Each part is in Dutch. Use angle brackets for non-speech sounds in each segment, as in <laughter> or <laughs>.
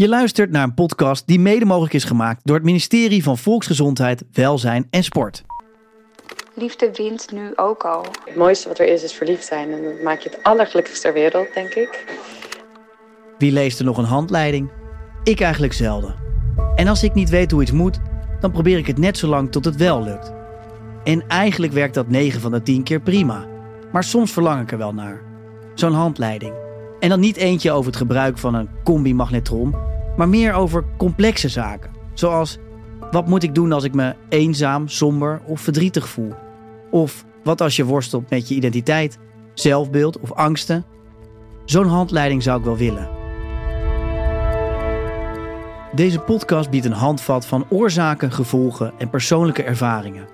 Je luistert naar een podcast die mede mogelijk is gemaakt door het ministerie van Volksgezondheid, Welzijn en Sport. Liefde wint nu ook al. Het mooiste wat er is, is verliefd zijn. En dat maak je het allergelukkigst ter wereld, denk ik. Wie leest er nog een handleiding? Ik eigenlijk zelden. En als ik niet weet hoe iets moet, dan probeer ik het net zo lang tot het wel lukt. En eigenlijk werkt dat 9 van de 10 keer prima. Maar soms verlang ik er wel naar. Zo'n handleiding. En dan niet eentje over het gebruik van een combi-magnetron, maar meer over complexe zaken. Zoals wat moet ik doen als ik me eenzaam, somber of verdrietig voel? Of wat als je worstelt met je identiteit, zelfbeeld of angsten? Zo'n handleiding zou ik wel willen. Deze podcast biedt een handvat van oorzaken, gevolgen en persoonlijke ervaringen.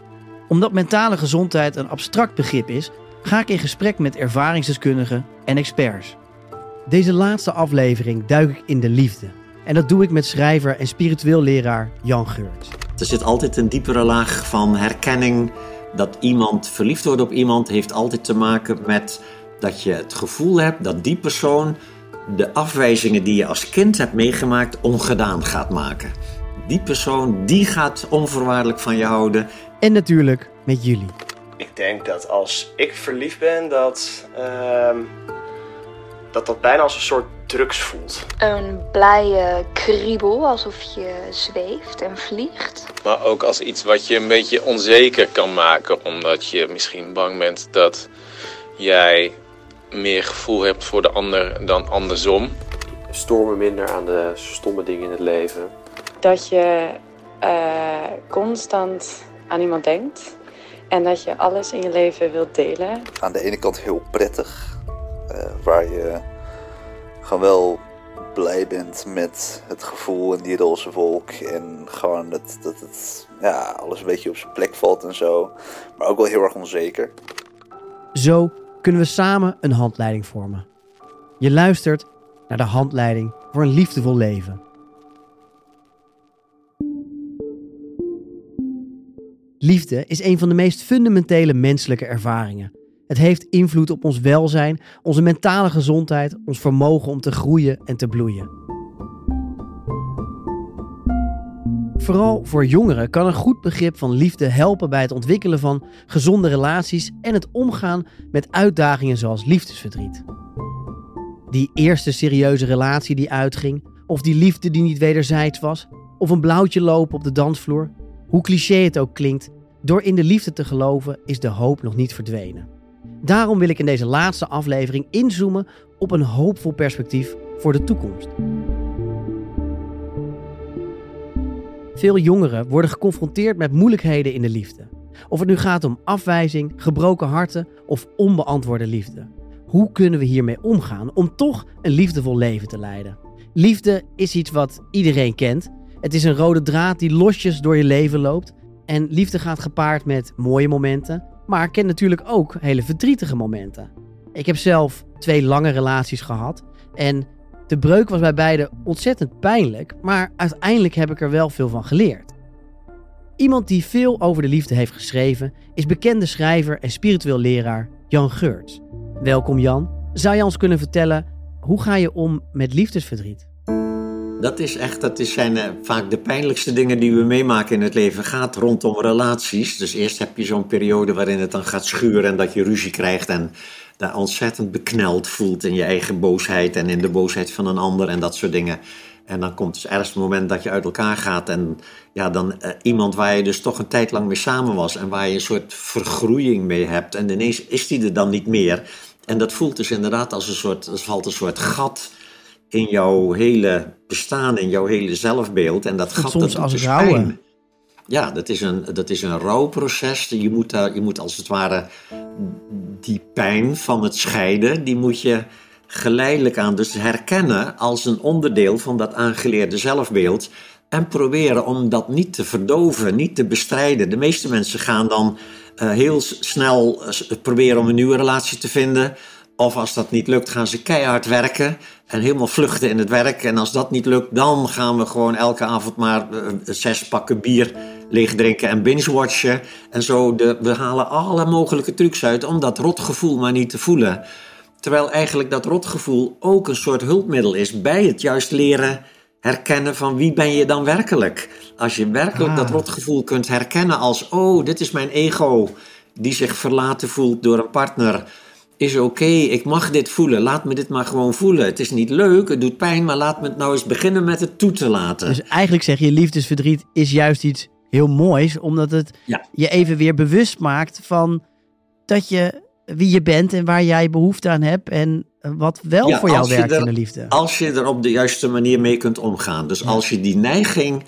Omdat mentale gezondheid een abstract begrip is, ga ik in gesprek met ervaringsdeskundigen en experts. Deze laatste aflevering duik ik in de liefde. En dat doe ik met schrijver en spiritueel leraar Jan Geurts. Er zit altijd een diepere laag van herkenning. Dat iemand verliefd wordt op iemand heeft altijd te maken met dat je het gevoel hebt dat die persoon de afwijzingen die je als kind hebt meegemaakt ongedaan gaat maken. Die persoon die gaat onvoorwaardelijk van je houden. En natuurlijk met jullie. Ik denk dat als ik verliefd ben, dat ehm, dat, dat bijna als een soort drugs voelt. Een blije kriebel, alsof je zweeft en vliegt. Maar ook als iets wat je een beetje onzeker kan maken, omdat je misschien bang bent dat jij meer gevoel hebt voor de ander dan andersom. Stoor me minder aan de stomme dingen in het leven. Dat je uh, constant aan iemand denkt. En dat je alles in je leven wilt delen. Aan de ene kant heel prettig. Uh, waar je gewoon wel blij bent met het gevoel en die roze wolk. En gewoon dat, dat het, ja, alles een beetje op zijn plek valt en zo. Maar ook wel heel erg onzeker. Zo kunnen we samen een handleiding vormen. Je luistert naar de handleiding voor een liefdevol leven. Liefde is een van de meest fundamentele menselijke ervaringen. Het heeft invloed op ons welzijn, onze mentale gezondheid, ons vermogen om te groeien en te bloeien. Vooral voor jongeren kan een goed begrip van liefde helpen bij het ontwikkelen van gezonde relaties en het omgaan met uitdagingen zoals liefdesverdriet. Die eerste serieuze relatie die uitging, of die liefde die niet wederzijds was, of een blauwtje lopen op de dansvloer. Hoe cliché het ook klinkt, door in de liefde te geloven is de hoop nog niet verdwenen. Daarom wil ik in deze laatste aflevering inzoomen op een hoopvol perspectief voor de toekomst. Veel jongeren worden geconfronteerd met moeilijkheden in de liefde. Of het nu gaat om afwijzing, gebroken harten of onbeantwoorde liefde. Hoe kunnen we hiermee omgaan om toch een liefdevol leven te leiden? Liefde is iets wat iedereen kent. Het is een rode draad die losjes door je leven loopt. En liefde gaat gepaard met mooie momenten, maar ik ken natuurlijk ook hele verdrietige momenten. Ik heb zelf twee lange relaties gehad. En de breuk was bij beide ontzettend pijnlijk. Maar uiteindelijk heb ik er wel veel van geleerd. Iemand die veel over de liefde heeft geschreven is bekende schrijver en spiritueel leraar Jan Geurts. Welkom Jan. Zou je ons kunnen vertellen hoe ga je om met liefdesverdriet? Dat is echt, dat zijn uh, vaak de pijnlijkste dingen die we meemaken in het leven. Gaat rondom relaties. Dus eerst heb je zo'n periode waarin het dan gaat schuren en dat je ruzie krijgt en daar ontzettend bekneld voelt in je eigen boosheid en in de boosheid van een ander en dat soort dingen. En dan komt het ergste moment dat je uit elkaar gaat en ja, dan uh, iemand waar je dus toch een tijd lang mee samen was en waar je een soort vergroeiing mee hebt en ineens is die er dan niet meer. En dat voelt dus inderdaad als een soort, er valt een soort gat in jouw hele bestaan, in jouw hele zelfbeeld. En dat gaat soms dat als dus rouwen. pijn. Ja, dat is, een, dat is een rouwproces. Je moet, daar, je moet als het ware die pijn van het scheiden, die moet je geleidelijk aan dus herkennen als een onderdeel van dat aangeleerde zelfbeeld. En proberen om dat niet te verdoven, niet te bestrijden. De meeste mensen gaan dan uh, heel snel uh, proberen om een nieuwe relatie te vinden. Of als dat niet lukt, gaan ze keihard werken en helemaal vluchten in het werk. En als dat niet lukt, dan gaan we gewoon elke avond maar uh, zes pakken bier leeg drinken en binge-watchen. En zo, de, we halen alle mogelijke trucs uit om dat rotgevoel maar niet te voelen. Terwijl eigenlijk dat rotgevoel ook een soort hulpmiddel is bij het juist leren herkennen van wie ben je dan werkelijk. Als je werkelijk Ah. dat rotgevoel kunt herkennen als, oh, dit is mijn ego die zich verlaten voelt door een partner. Is oké, ik mag dit voelen. Laat me dit maar gewoon voelen. Het is niet leuk, het doet pijn, maar laat me het nou eens beginnen met het toe te laten. Dus eigenlijk zeg je, liefdesverdriet is juist iets heel moois, omdat het Ja. je even weer bewust maakt van dat je wie je bent en waar jij behoefte aan hebt en wat wel Ja, voor jou werkt er- in de liefde. Als je er op de juiste manier mee kunt omgaan. Dus als je die neiging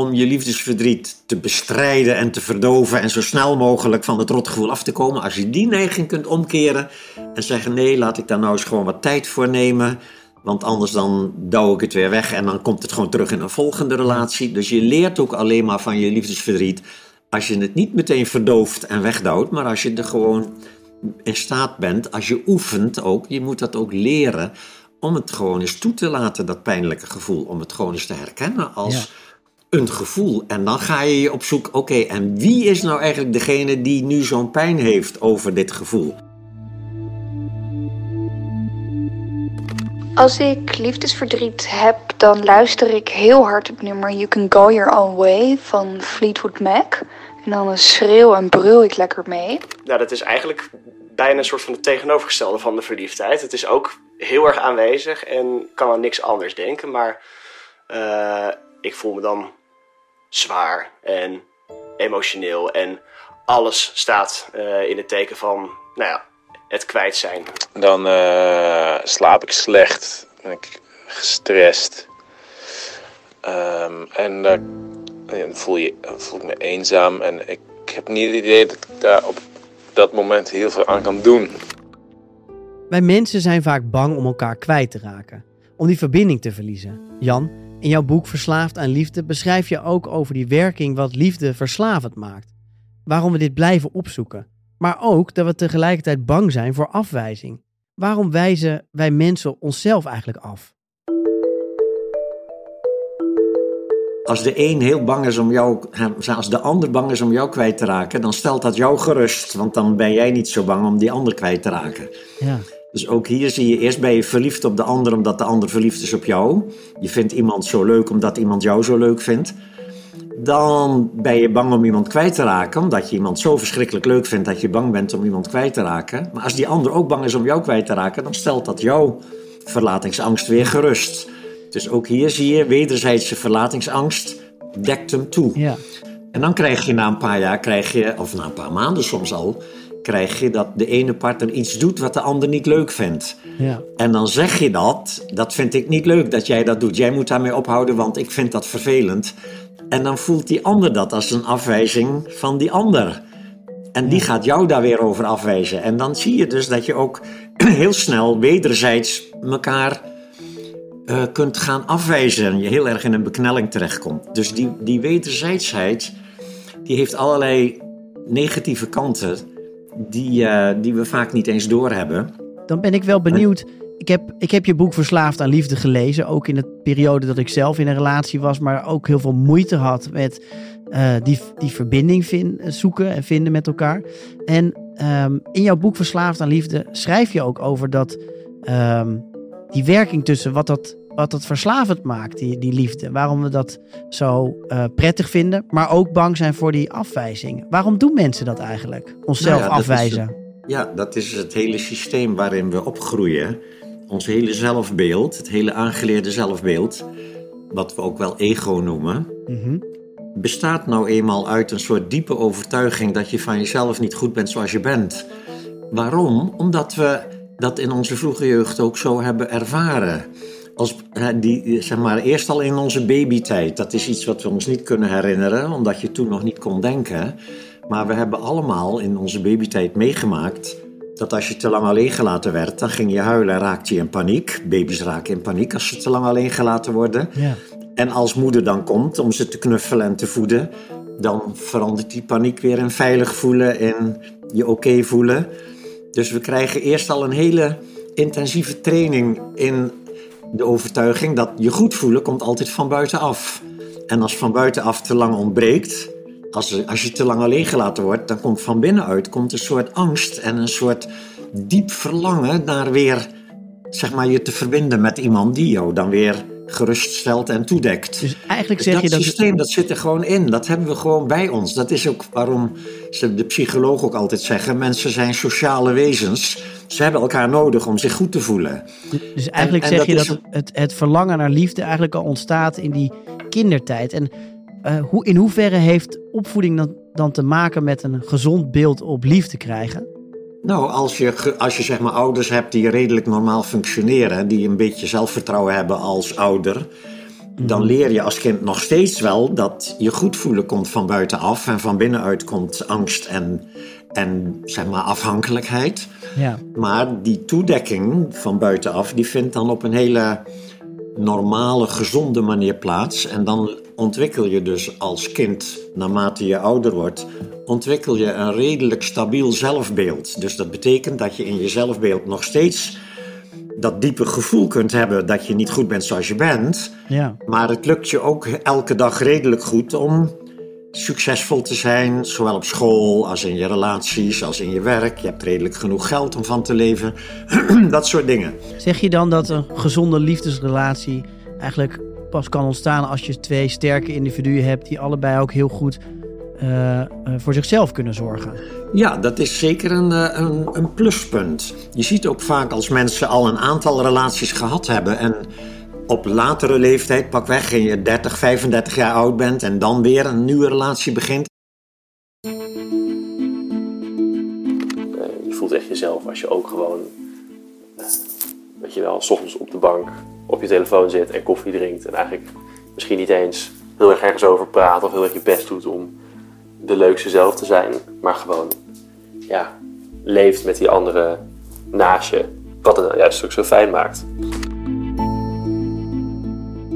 om je liefdesverdriet te bestrijden en te verdoven en zo snel mogelijk van het rotgevoel af te komen, als je die neiging kunt omkeren en zeggen nee, laat ik daar nou eens gewoon wat tijd voor nemen, want anders dan douw ik het weer weg en dan komt het gewoon terug in een volgende relatie. Dus je leert ook alleen maar van je liefdesverdriet als je het niet meteen verdooft en wegdouwt, maar als je er gewoon in staat bent, als je oefent ook, je moet dat ook leren, om het gewoon eens toe te laten, dat pijnlijke gevoel. Om het gewoon eens te herkennen als een gevoel. En dan ga je je op zoek, oké, en wie is nou eigenlijk degene die nu zo'n pijn heeft over dit gevoel? Als ik liefdesverdriet heb, dan luister ik heel hard het nummer You Can Go Your Own Way van Fleetwood Mac. En dan schreeuw en brul ik lekker mee. Nou, dat is eigenlijk bijna een soort van het tegenovergestelde van de verliefdheid. Het is ook heel erg aanwezig en kan aan niks anders denken. Maar eh, ik voel me dan zwaar en emotioneel. En alles staat eh, in het teken van, nou ja, het kwijt zijn. Dan eh, slaap ik slecht, ben ik gestrest. Ehm, en dan dan voel, je, voel ik me eenzaam. En ik heb niet het idee dat ik daar op dat moment heel veel aan kan doen. Wij mensen zijn vaak bang om elkaar kwijt te raken, om die verbinding te verliezen. Jan, in jouw boek Verslaafd aan Liefde beschrijf je ook over die werking wat liefde verslavend maakt. Waarom we dit blijven opzoeken. Maar ook dat we tegelijkertijd bang zijn voor afwijzing. Waarom wijzen wij mensen onszelf eigenlijk af? Als de een heel bang is om jou, als de ander bang is om jou kwijt te raken, dan stelt dat jou gerust. Want dan ben jij niet zo bang om die ander kwijt te raken. Ja. Dus ook hier zie je, eerst ben je verliefd op de ander omdat de ander verliefd is op jou. Je vindt iemand zo leuk omdat iemand jou zo leuk vindt. Dan ben je bang om iemand kwijt te raken, omdat je iemand zo verschrikkelijk leuk vindt dat je bang bent om iemand kwijt te raken. Maar als die ander ook bang is om jou kwijt te raken, dan stelt dat jouw verlatingsangst weer gerust. Dus ook hier zie je, wederzijdse verlatingsangst dekt hem toe. Ja. En dan krijg je na een paar jaar, krijg je, of na een paar maanden soms al, krijg je dat de ene partner iets doet wat de ander niet leuk vindt. Ja. En dan zeg je dat, dat vind ik niet leuk dat jij dat doet. Jij moet daarmee ophouden, want ik vind dat vervelend. En dan voelt die ander dat als een afwijzing van die ander. En die gaat jou daar weer over afwijzen. En dan zie je dus dat je ook <clears throat> heel snel wederzijds elkaar eh, kunt gaan afwijzen. En je heel erg in een beknelling terechtkomt. Dus die, die wederzijdsheid, die heeft allerlei negatieve kanten die, eh, die we vaak niet eens doorhebben. Dan ben ik wel benieuwd. Ik heb, ik heb je boek Verslaafd aan Liefde gelezen. Ook in de periode dat ik zelf in een relatie was. Maar ook heel veel moeite had met eh, die, die verbinding zoeken en vinden met elkaar. En ehm, in jouw boek Verslaafd aan Liefde schrijf je ook over dat ehm, die werking tussen wat dat, wat dat verslavend maakt, die, die liefde. Waarom we dat zo eh, prettig vinden, maar ook bang zijn voor die afwijzing. Waarom doen mensen dat eigenlijk? Onszelf Nou ja, dat is afwijzen. Ja, dat is het hele systeem waarin we opgroeien. Ons hele zelfbeeld, het hele aangeleerde zelfbeeld, wat we ook wel ego noemen, Mhm. bestaat nou eenmaal uit een soort diepe overtuiging dat je van jezelf niet goed bent zoals je bent. Waarom? Omdat we dat in onze vroege jeugd ook zo hebben ervaren. Als, die, zeg maar, eerst al in onze babytijd. Dat is iets wat we ons niet kunnen herinneren, omdat je toen nog niet kon denken. Maar we hebben allemaal in onze babytijd meegemaakt dat als je te lang alleen gelaten werd, dan ging je huilen en raakte je in paniek. Baby's raken in paniek als ze te lang alleen gelaten worden. Ja. En als moeder dan komt om ze te knuffelen en te voeden, dan verandert die paniek weer in veilig voelen, in je oké voelen. Dus we krijgen eerst al een hele intensieve training in de overtuiging dat je goed voelen komt altijd van buitenaf. En als van buitenaf te lang ontbreekt, als, als je te lang alleen gelaten wordt, dan komt van binnenuit komt een soort angst en een soort diep verlangen naar weer, zeg maar, je te verbinden met iemand die jou dan weer geruststelt en toedekt. Dus eigenlijk Dus zeg dat je dat... systeem, dat zit er gewoon in. Dat hebben we gewoon bij ons. Dat is ook waarom ze, de psychologen ook altijd zeggen... mensen zijn sociale wezens. Ze hebben elkaar nodig om zich goed te voelen. Dus eigenlijk En- en zeg je dat dat is- het, het, het verlangen naar liefde eigenlijk al ontstaat in die kindertijd. En eh, hoe, in hoeverre heeft opvoeding dan, dan te maken met een gezond beeld op liefde krijgen? Nou, als je, als je zeg maar ouders hebt die redelijk normaal functioneren... die een beetje zelfvertrouwen hebben als ouder... dan leer je als kind nog steeds wel dat je goed voelen komt van buitenaf... en van binnenuit komt angst en, en zeg maar afhankelijkheid... Ja. Maar die toedekking van buitenaf, die vindt dan op een hele normale, gezonde manier plaats. En dan ontwikkel je dus als kind, naarmate je ouder wordt, ontwikkel je een redelijk stabiel zelfbeeld. Dus dat betekent dat je in je zelfbeeld nog steeds dat diepe gevoel kunt hebben dat je niet goed bent zoals je bent. Ja. Maar het lukt je ook elke dag redelijk goed om succesvol te zijn, zowel op school als in je relaties, als in je werk. Je hebt redelijk genoeg geld om van te leven. <clears throat> dat soort dingen. Zeg je dan dat een gezonde liefdesrelatie eigenlijk pas kan ontstaan als je twee sterke individuen hebt die allebei ook heel goed eh, eh, voor zichzelf kunnen zorgen? Ja, dat is zeker een, eh, een, een pluspunt. Je ziet ook vaak als mensen al een aantal relaties gehad hebben en op latere leeftijd, pak weg, en je 30, 35 jaar oud bent en dan weer een nieuwe relatie begint. Eh, je voelt echt jezelf als je ook gewoon, weet je wel, s ochtends op de bank op je telefoon zit en koffie drinkt. En eigenlijk misschien niet eens heel erg ergens over praat of heel erg je best doet om de leukste zelf te zijn. Maar gewoon, ja, leeft met die andere naast je. Wat het juist ook zo fijn maakt.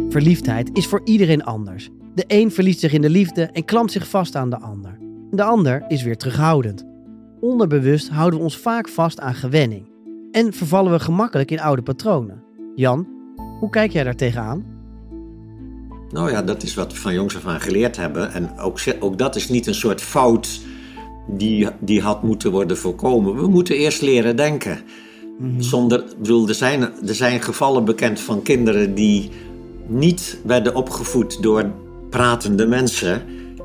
Verliefdheid is voor iedereen anders. De een verliest zich in de liefde en klampt zich vast aan de ander. De ander is weer terughoudend. Onderbewust houden we ons vaak vast aan gewenning. En vervallen we gemakkelijk in oude patronen. Jan, hoe kijk jij daar tegenaan? Nou ja, dat is wat we van jongs af aan geleerd hebben. En ook, ook dat is niet een soort fout die, die had moeten worden voorkomen. We moeten eerst leren denken. Zonder, ik bedoel, er zijn, er zijn gevallen bekend van kinderen die niet werden opgevoed door pratende mensen.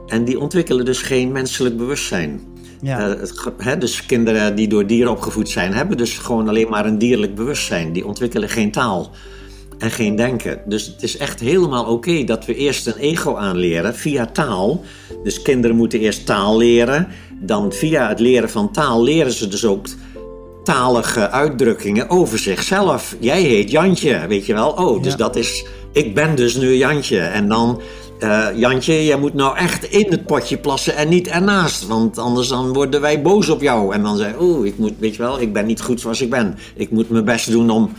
En die ontwikkelen dus geen menselijk bewustzijn. Ja. Eh, het dus kinderen die door dieren opgevoed zijn, hebben dus gewoon alleen maar een dierlijk bewustzijn. Die ontwikkelen geen taal en geen denken. Dus het is echt helemaal oké dat we eerst een ego aanleren via taal. Dus kinderen moeten eerst taal leren. Dan via het leren van taal leren ze dus ook talige uitdrukkingen over zichzelf. Jij heet Jantje, weet je wel? Oh, dus Ja. dat is. Ik ben dus nu Jantje. En dan. eh, Jantje, jij moet nou echt in het potje plassen en niet ernaast. Want anders dan worden wij boos op jou. En dan zeg je, oeh, ik moet, weet je wel, ik ben niet goed zoals ik ben. Ik moet mijn best doen om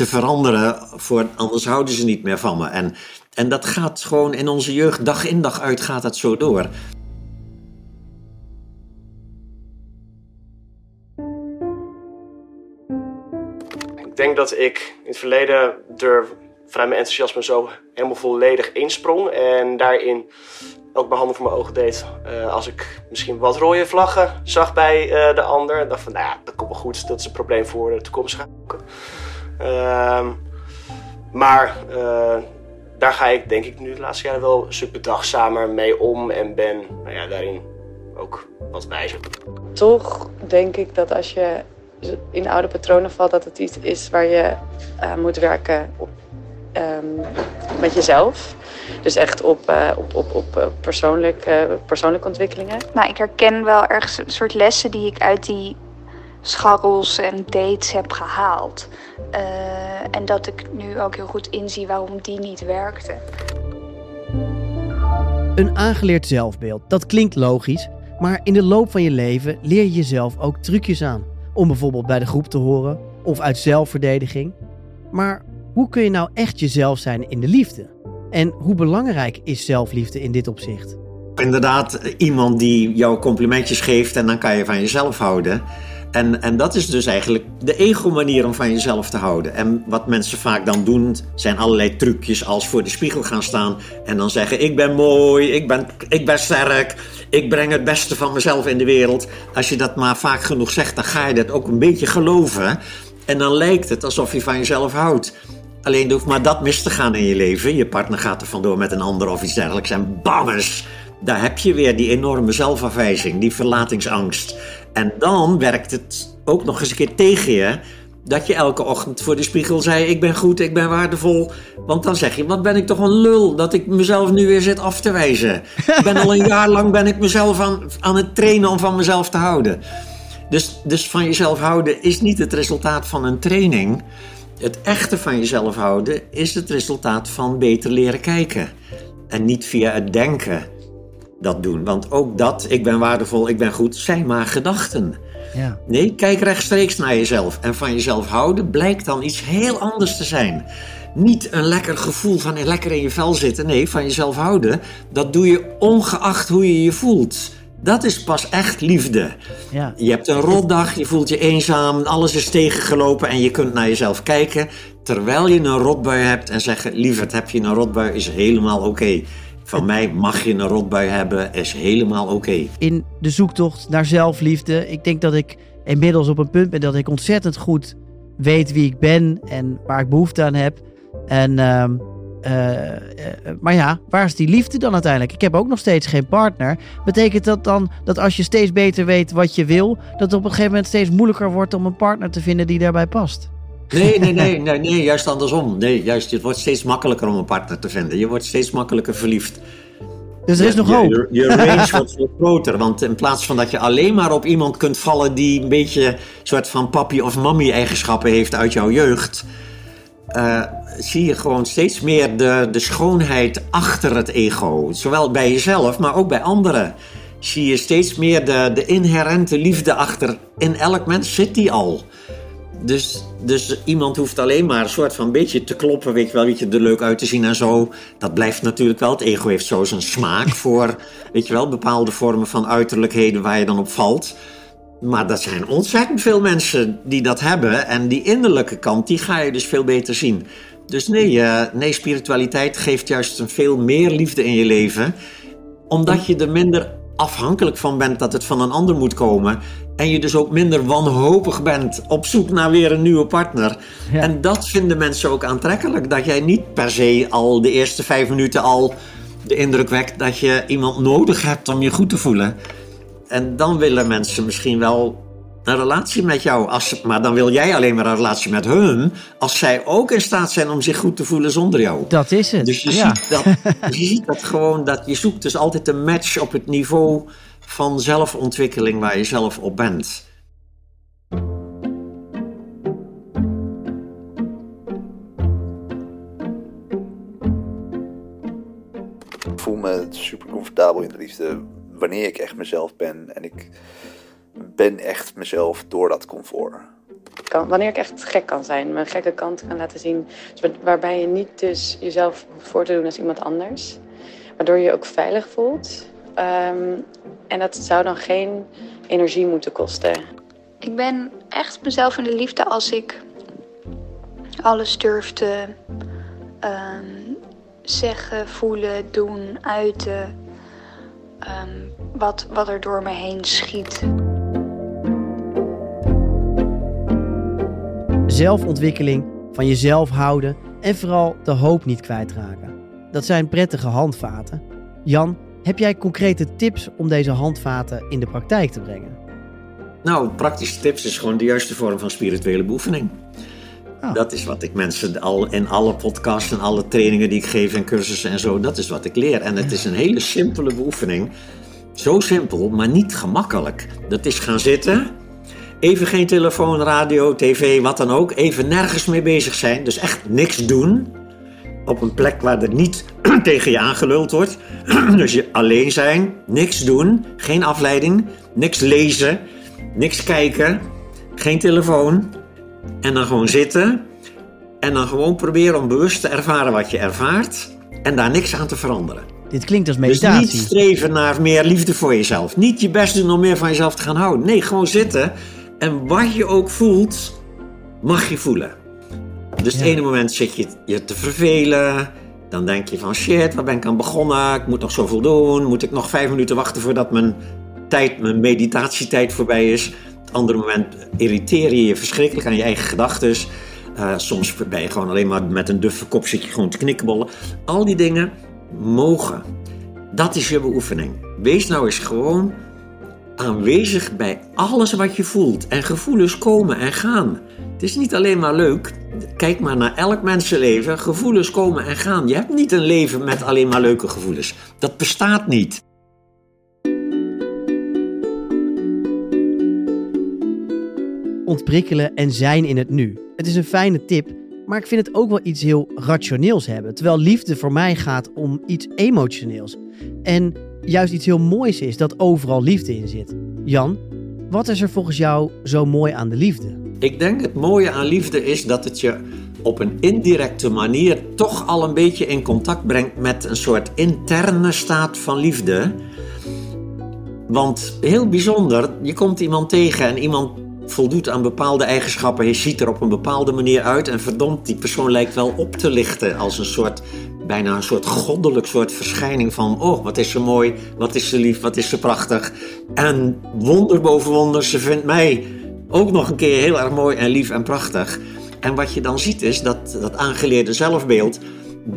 te veranderen, voor, anders houden ze niet meer van me. En, en dat gaat gewoon in onze jeugd, dag in dag uit, gaat dat zo door. Ik denk dat ik in het verleden er vanuit mijn enthousiasme zo helemaal volledig insprong. En daarin ook mijn handen voor mijn ogen deed. eh, als ik misschien wat rode vlaggen zag bij eh, de ander. Dacht van, nou ja, dat komt wel goed. Dat is een probleem voor de toekomstige. Ehm maar eh, daar ga ik denk ik nu de laatste jaren wel een stuk bedachtzamer mee om. En ben nou ja, daarin ook wat wijzer. Toch denk ik dat als je in oude patronen valt, dat het iets is waar je aan moet werken op, ehm, met jezelf. Dus echt op, eh, op, op, op eh, persoonlijk, eh, persoonlijke ontwikkelingen. Nou, ik herken wel ergens een soort lessen die ik uit die scharrels en dates heb gehaald. Eh, en dat ik nu ook heel goed inzie waarom die niet werkten. Een aangeleerd zelfbeeld, dat klinkt logisch, maar in de loop van je leven leer je jezelf ook trucjes aan. Om bijvoorbeeld bij de groep te horen of uit zelfverdediging. Maar hoe kun je nou echt jezelf zijn in de liefde? En hoe belangrijk is zelfliefde in dit opzicht? Inderdaad, iemand die jou complimentjes geeft en dan kan je van jezelf houden. En, en dat is dus eigenlijk de ego-manier om van jezelf te houden. En wat mensen vaak dan doen, zijn allerlei trucjes als voor de spiegel gaan staan en dan zeggen: Ik ben mooi, ik ben, ik ben sterk, ik breng het beste van mezelf in de wereld. Als je dat maar vaak genoeg zegt, dan ga je dat ook een beetje geloven. En dan lijkt het alsof je van jezelf houdt. Alleen hoeft maar dat mis te gaan in je leven. Je partner gaat er vandoor met een ander of iets dergelijks. En bammers, daar heb je weer die enorme zelfafwijzing, die verlatingsangst. En dan werkt het ook nog eens een keer tegen je dat je elke ochtend voor de spiegel zei: Ik ben goed, ik ben waardevol. Want dan zeg je: Wat ben ik toch een lul dat ik mezelf nu weer zit af te wijzen. Ik ben al een jaar lang ben ik mezelf aan, aan het trainen om van mezelf te houden. Dus, dus van jezelf houden is niet het resultaat van een training. Het echte van jezelf houden is het resultaat van beter leren kijken. En niet via het denken dat doen. Want ook dat, ik ben waardevol, ik ben goed, zijn maar gedachten. Ja. Nee, kijk rechtstreeks naar jezelf. En van jezelf houden blijkt dan iets heel anders te zijn. Niet een lekker gevoel van lekker in je vel zitten. Nee, van jezelf houden. Dat doe je ongeacht hoe je je voelt. Dat is pas echt liefde. Ja. Je hebt een rotdag, je voelt je eenzaam, alles is tegengelopen en je kunt naar jezelf kijken. Terwijl je een rotbui hebt en zeggen: Lieverd, heb je een rotbui, is helemaal oké. Van mij mag je een rotbui hebben, is helemaal oké. In de zoektocht naar zelfliefde. Ik denk dat ik inmiddels op een punt ben dat ik ontzettend goed weet wie ik ben en waar ik behoefte aan heb. En, ehm, eh, eh, maar ja, waar is die liefde dan uiteindelijk? Ik heb ook nog steeds geen partner. Betekent dat dan dat als je steeds beter weet wat je wil, dat het op een gegeven moment steeds moeilijker wordt om een partner te vinden die daarbij past? Nee, nee, nee, nee, nee, juist andersom. Nee, juist, het wordt steeds makkelijker om een partner te vinden. Je wordt steeds makkelijker verliefd. Dus er is nog je, hoop. Je, je range <laughs> wordt veel groter. Want in plaats van dat je alleen maar op iemand kunt vallen die een beetje soort van papi of mami eigenschappen heeft uit jouw jeugd. eh, zie je gewoon steeds meer de, de schoonheid achter het ego. Zowel bij jezelf, maar ook bij anderen. Zie je steeds meer de, de inherente liefde achter. In elk mens zit die al. Dus, dus iemand hoeft alleen maar een soort van beetje te kloppen, weet je wel, weet je, er leuk uit te zien en zo. Dat blijft natuurlijk wel. Het ego heeft zo zijn smaak <laughs> voor, weet je wel, bepaalde vormen van uiterlijkheden waar je dan op valt. Maar dat zijn ontzettend veel mensen die dat hebben. En die innerlijke kant, die ga je dus veel beter zien. Dus nee, eh, nee, spiritualiteit geeft juist een veel meer liefde in je leven. Omdat je er minder afhankelijk van bent dat het van een ander moet komen. En je dus ook minder wanhopig bent op zoek naar weer een nieuwe partner. Ja. En dat vinden mensen ook aantrekkelijk. Dat jij niet per se al de eerste vijf minuten al de indruk wekt dat je iemand nodig hebt om je goed te voelen. En dan willen mensen misschien wel een relatie met jou. Als, maar dan wil jij alleen maar een relatie met hun. Als zij ook in staat zijn om zich goed te voelen zonder jou. Dat is het. Dus je, ja. ziet dat, <laughs> je ziet dat gewoon, dat je zoekt dus altijd een match op het niveau van zelfontwikkeling waar je zelf op bent. Ik voel me super comfortabel in de liefde wanneer ik echt mezelf ben. En ik ben echt mezelf door dat comfort. kan, wanneer ik echt gek kan zijn, mijn gekke kant kan laten zien. Dus wa- waarbij je niet dus jezelf hoeft voor te doen als iemand anders. Waardoor je je ook veilig voelt. Ehm, en dat zou dan geen energie moeten kosten. Ik ben echt mezelf in de liefde als ik alles durf te ehm, zeggen, voelen, doen, uiten. ehm, wat, wat er door me heen schiet. Zelfontwikkeling, van jezelf houden en vooral de hoop niet kwijtraken. Dat zijn prettige handvaten. Jan, heb jij concrete tips om deze handvaten in de praktijk te brengen? Nou, praktische tips is gewoon de juiste vorm van spirituele beoefening. Ah. Dat is wat ik mensen al in alle podcasts en alle trainingen die ik geef en cursussen en zo, dat is wat ik leer. En het is een hele simpele beoefening. Zo simpel, maar niet gemakkelijk. Dat is gaan zitten, even geen telefoon, radio, tv, wat dan ook. Even nergens mee bezig zijn, dus echt niks doen. Op een plek waar er niet <clears throat> tegen je aangeluld wordt. <clears throat> Dus je alleen zijn, niks doen, geen afleiding, niks lezen, niks kijken, geen telefoon. En dan gewoon zitten. En dan gewoon proberen om bewust te ervaren wat je ervaart. En daar niks aan te veranderen. Dit klinkt als Dus meditatie. niet streven naar meer liefde voor jezelf. Niet je best doen om meer van jezelf te gaan houden. Nee, gewoon zitten. En wat je ook voelt, mag je voelen. Dus het Ja. ene moment zit je je te vervelen. Dan denk je van shit, waar ben ik aan begonnen? Ik moet nog zoveel doen. Moet ik nog vijf minuten wachten voordat mijn tijd, mijn meditatietijd voorbij is? Het andere moment irriteer je je verschrikkelijk aan je eigen gedachten. Uh, soms ben je gewoon alleen maar met een duffe kop zit je gewoon te knikkenbollen. Al die dingen mogen. Dat is je beoefening. Wees nou eens gewoon aanwezig bij alles wat je voelt. En gevoelens komen en gaan. Het is niet alleen maar leuk. Kijk maar naar elk mensenleven. Gevoelens komen en gaan. Je hebt niet een leven met alleen maar leuke gevoelens. Dat bestaat niet. Ontprikkelen en zijn in het nu. Het is een fijne tip, maar ik vind het ook wel iets heel rationeels hebben. Terwijl liefde voor mij gaat om iets emotioneels. En juist iets heel moois is dat overal liefde in zit. Jan, wat is er volgens jou zo mooi aan de liefde? Ik denk het mooie aan liefde is dat het je op een indirecte manier toch al een beetje in contact brengt met een soort interne staat van liefde. Want heel bijzonder, je komt iemand tegen en iemand voldoet aan bepaalde eigenschappen. Hij ziet er op een bepaalde manier uit en verdomd, die persoon lijkt wel op te lichten als een soort bijna een soort goddelijk soort verschijning van... oh, wat is ze mooi, wat is ze lief, wat is ze prachtig. En wonder boven wonder, ze vindt mij ook nog een keer heel erg mooi en lief en prachtig. En wat je dan ziet is dat dat aangeleerde zelfbeeld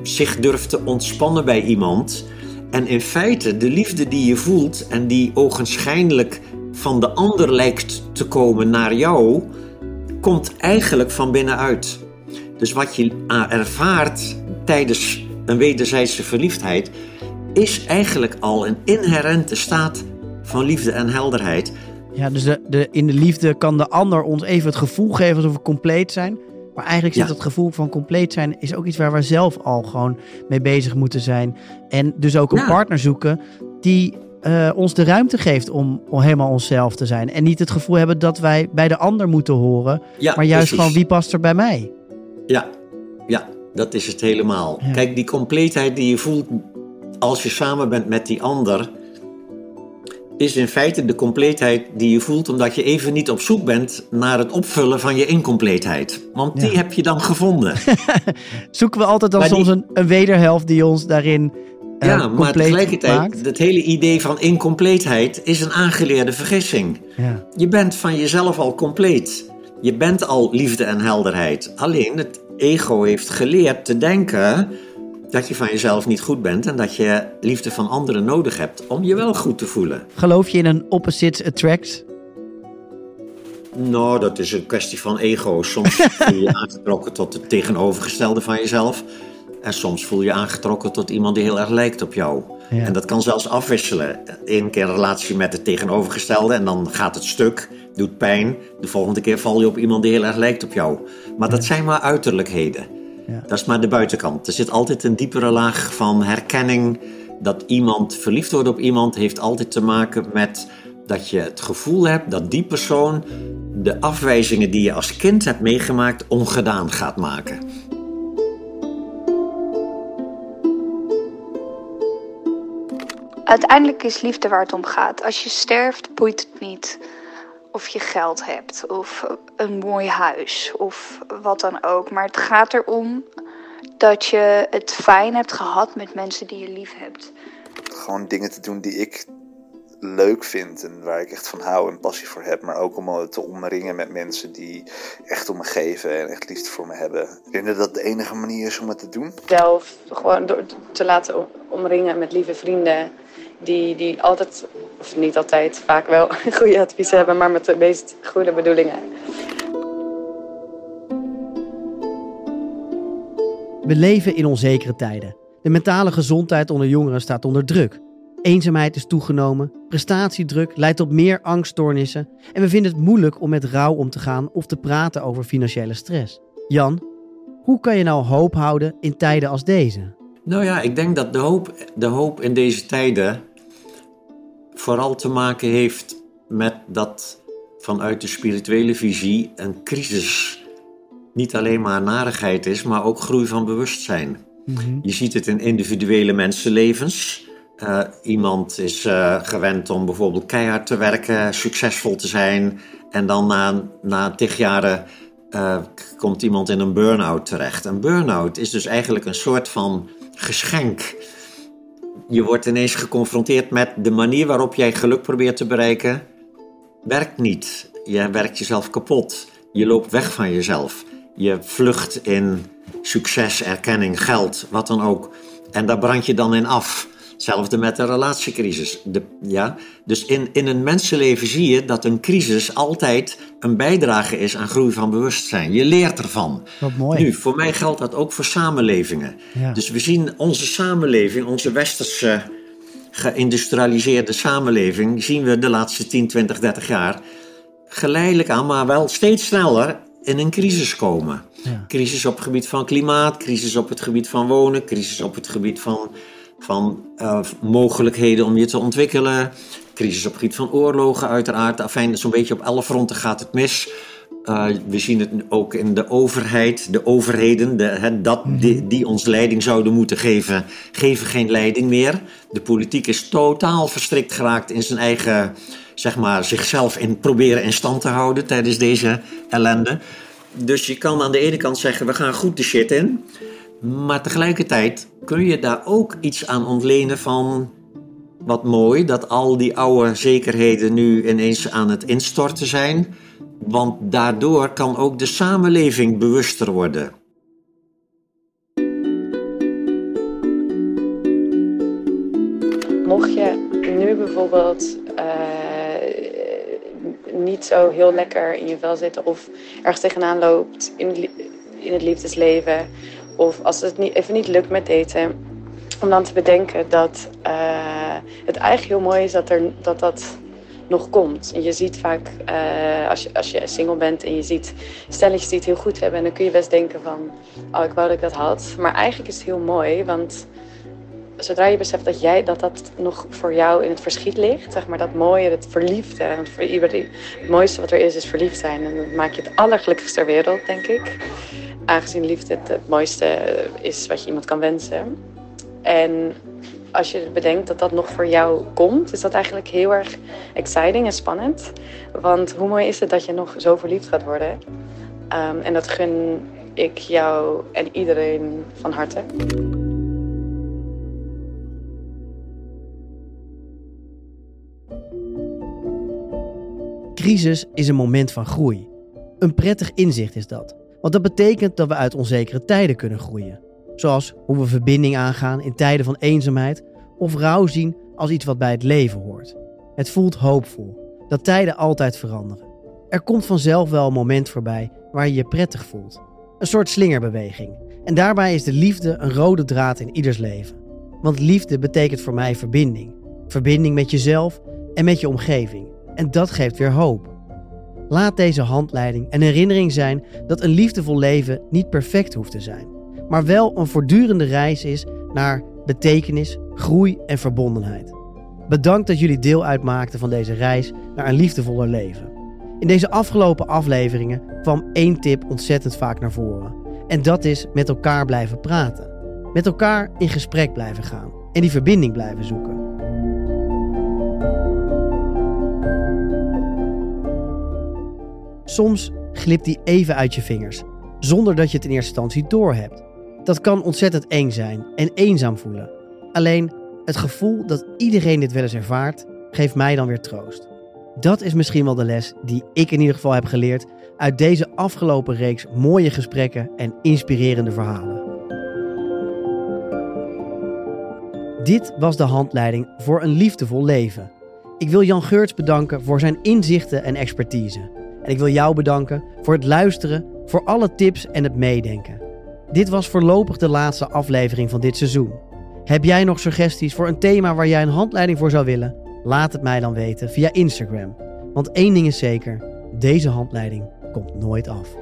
zich durft te ontspannen bij iemand... En in feite, de liefde die je voelt en die ogenschijnlijk van de ander lijkt te komen naar jou, komt eigenlijk van binnenuit. Dus wat je ervaart tijdens een wederzijdse verliefdheid, is eigenlijk al een inherente staat van liefde en helderheid. Ja, dus de, de, in de liefde kan de ander ons even het gevoel geven alsof we compleet zijn. Maar eigenlijk zit het gevoel van compleet zijn is ook iets waar we zelf al gewoon mee bezig moeten zijn. En dus ook een partner zoeken die uh, ons de ruimte geeft om, om helemaal onszelf te zijn. En niet het gevoel hebben dat wij bij de ander moeten horen. maar juist gewoon wie past er bij mij. Ja, ja dat is het helemaal. Kijk, die compleetheid die je voelt als je samen bent met die ander. Is in feite de compleetheid die je voelt omdat je even niet op zoek bent naar het opvullen van je incompleetheid. Want die heb je dan gevonden. <laughs> Zoeken we altijd dan soms een, een wederhelft die ons daarin ja, maar tegelijkertijd, het hele idee van incompleetheid is een aangeleerde vergissing. Ja. Je bent van jezelf al compleet. Je bent al liefde en helderheid. Alleen het ego heeft geleerd te denken dat je van jezelf niet goed bent en dat je liefde van anderen nodig hebt om je wel goed te voelen. Geloof je in een opposites attract? Nou, dat is een kwestie van ego. Soms <laughs> voel je je aangetrokken tot het tegenovergestelde van jezelf. En soms voel je je aangetrokken tot iemand die heel erg lijkt op jou. En dat kan zelfs afwisselen. Eén keer een relatie met het tegenovergestelde en dan gaat het stuk, doet pijn. De volgende keer val je op iemand die heel erg lijkt op jou. Maar dat zijn maar uiterlijkheden. Ja. Dat is maar de buitenkant. Er zit altijd een diepere laag van herkenning. Dat iemand verliefd wordt op iemand heeft altijd te maken met dat je het gevoel hebt dat die persoon de afwijzingen die je als kind hebt meegemaakt ongedaan gaat maken. Uiteindelijk is liefde waar het om gaat. Als je sterft, boeit het niet of je geld hebt of een mooi huis of wat dan ook. Maar het gaat erom dat je het fijn hebt gehad met mensen die je lief hebt. Gewoon dingen te doen die ik leuk vind en waar ik echt van hou en passie voor heb. Maar ook om me te omringen met mensen die echt om me geven en echt liefde voor me hebben. Ik denk dat dat de enige manier is om het te doen. Zelf gewoon door te laten omringen met lieve vrienden die, die altijd, of niet altijd, vaak wel <laughs> goede adviezen hebben, maar met de meest goede bedoelingen. We leven in onzekere tijden. De mentale gezondheid onder jongeren staat onder druk. Eenzaamheid is toegenomen, prestatiedruk leidt tot meer angststoornissen en we vinden het moeilijk om met rouw om te gaan of te praten over financiële stress. Jan, hoe kan je nou hoop houden in tijden als deze? Nou ja, ik denk dat de hoop, de hoop in deze tijden vooral te maken heeft met dat vanuit de spirituele visie een crisis niet alleen maar narigheid is, maar ook groei van bewustzijn. Mhm. Je ziet het in individuele mensenlevens. Uh, iemand is uh, gewend om bijvoorbeeld keihard te werken, succesvol te zijn. En dan na, na tig jaren uh, komt iemand in een burn-out terecht. Een burn-out is dus eigenlijk een soort van geschenk je wordt ineens geconfronteerd met de manier waarop jij geluk probeert te bereiken. Werkt niet. Je werkt jezelf kapot. Je loopt weg van jezelf. Je vlucht in succes, erkenning, geld, wat dan ook. En daar brand je dan in af. Hetzelfde met de relatiecrisis. De, ja? Dus in, in een mensenleven zie je dat een crisis altijd een bijdrage is aan groei van bewustzijn. Je leert ervan. Wat mooi. Nu, voor mij geldt dat ook voor samenlevingen. Ja. Dus we zien onze samenleving, onze westerse geïndustrialiseerde samenleving, zien we de laatste 10, 20, 30 jaar geleidelijk aan, maar wel steeds sneller in een crisis komen. Ja. Crisis op het gebied van klimaat, crisis op het gebied van wonen, crisis op het gebied van, van eh, mogelijkheden om je te ontwikkelen, crisis op het gebied van oorlogen uiteraard. Enfin, zo'n beetje op alle fronten gaat het mis. Uh, we zien het ook in de overheid, de overheden, de, hè, dat, die, die ons leiding zouden moeten geven, geven geen leiding meer. De politiek is totaal verstrikt geraakt in zijn eigen, zeg maar, zichzelf in proberen in stand te houden tijdens deze ellende. Dus je kan aan de ene kant zeggen, we gaan goed de shit in. Maar tegelijkertijd kun je daar ook iets aan ontlenen van wat mooi, dat al die oude zekerheden nu ineens aan het instorten zijn. Want daardoor kan ook de samenleving bewuster worden. Mocht je nu bijvoorbeeld uh, niet zo heel lekker in je vel zitten of ergens tegenaan loopt in, in het liefdesleven, of als het niet, even niet lukt met daten, om dan te bedenken dat uh, het eigenlijk heel mooi is dat er, dat, dat nog komt. En je ziet vaak, uh, als, je, als je single bent en je ziet stelletjes die het heel goed hebben, dan kun je best denken van, oh, ik wou dat ik dat had. Maar eigenlijk is het heel mooi, want zodra je beseft dat jij dat dat nog voor jou in het verschiet ligt, zeg maar dat mooie, het verliefde, voor iedereen, het mooiste wat er is, is verliefd zijn. En dat maakt je het allergelukkigste ter wereld, denk ik. Aangezien liefde het, het mooiste is wat je iemand kan wensen. En als je bedenkt dat dat nog voor jou komt, is dat eigenlijk heel erg exciting en spannend. Want hoe mooi is het dat je nog zo verliefd gaat worden? Um, en dat gun ik jou en iedereen van harte. Crisis is een moment van groei. Een prettig inzicht is dat. Want dat betekent dat we uit onzekere tijden kunnen groeien. Zoals hoe we verbinding aangaan in tijden van eenzaamheid of rouw zien als iets wat bij het leven hoort. Het voelt hoopvol dat tijden altijd veranderen. Er komt vanzelf wel een moment voorbij waar je je prettig voelt. Een soort slingerbeweging. En daarbij is de liefde een rode draad in ieders leven. Want liefde betekent voor mij verbinding. Verbinding met jezelf en met je omgeving. En dat geeft weer hoop. Laat deze handleiding een herinnering zijn dat een liefdevol leven niet perfect hoeft te zijn, maar wel een voortdurende reis is naar betekenis, groei en verbondenheid. Bedankt dat jullie deel uitmaakten van deze reis naar een liefdevoller leven. In deze afgelopen afleveringen kwam één tip ontzettend vaak naar voren. En dat is met elkaar blijven praten. Met elkaar in gesprek blijven gaan en die verbinding blijven zoeken. Soms glipt die even uit je vingers, zonder dat je het in eerste instantie doorhebt. Dat kan ontzettend eng zijn en eenzaam voelen. Alleen het gevoel dat iedereen dit wel eens ervaart, geeft mij dan weer troost. Dat is misschien wel de les die ik in ieder geval heb geleerd uit deze afgelopen reeks mooie gesprekken en inspirerende verhalen. Dit was de handleiding voor een liefdevol leven. Ik wil Jan Geurts bedanken voor zijn inzichten en expertise. En ik wil jou bedanken voor het luisteren, voor alle tips en het meedenken. Dit was voorlopig de laatste aflevering van dit seizoen. Heb jij nog suggesties voor een thema waar jij een handleiding voor zou willen? Laat het mij dan weten via Instagram. Want één ding is zeker: deze handleiding komt nooit af.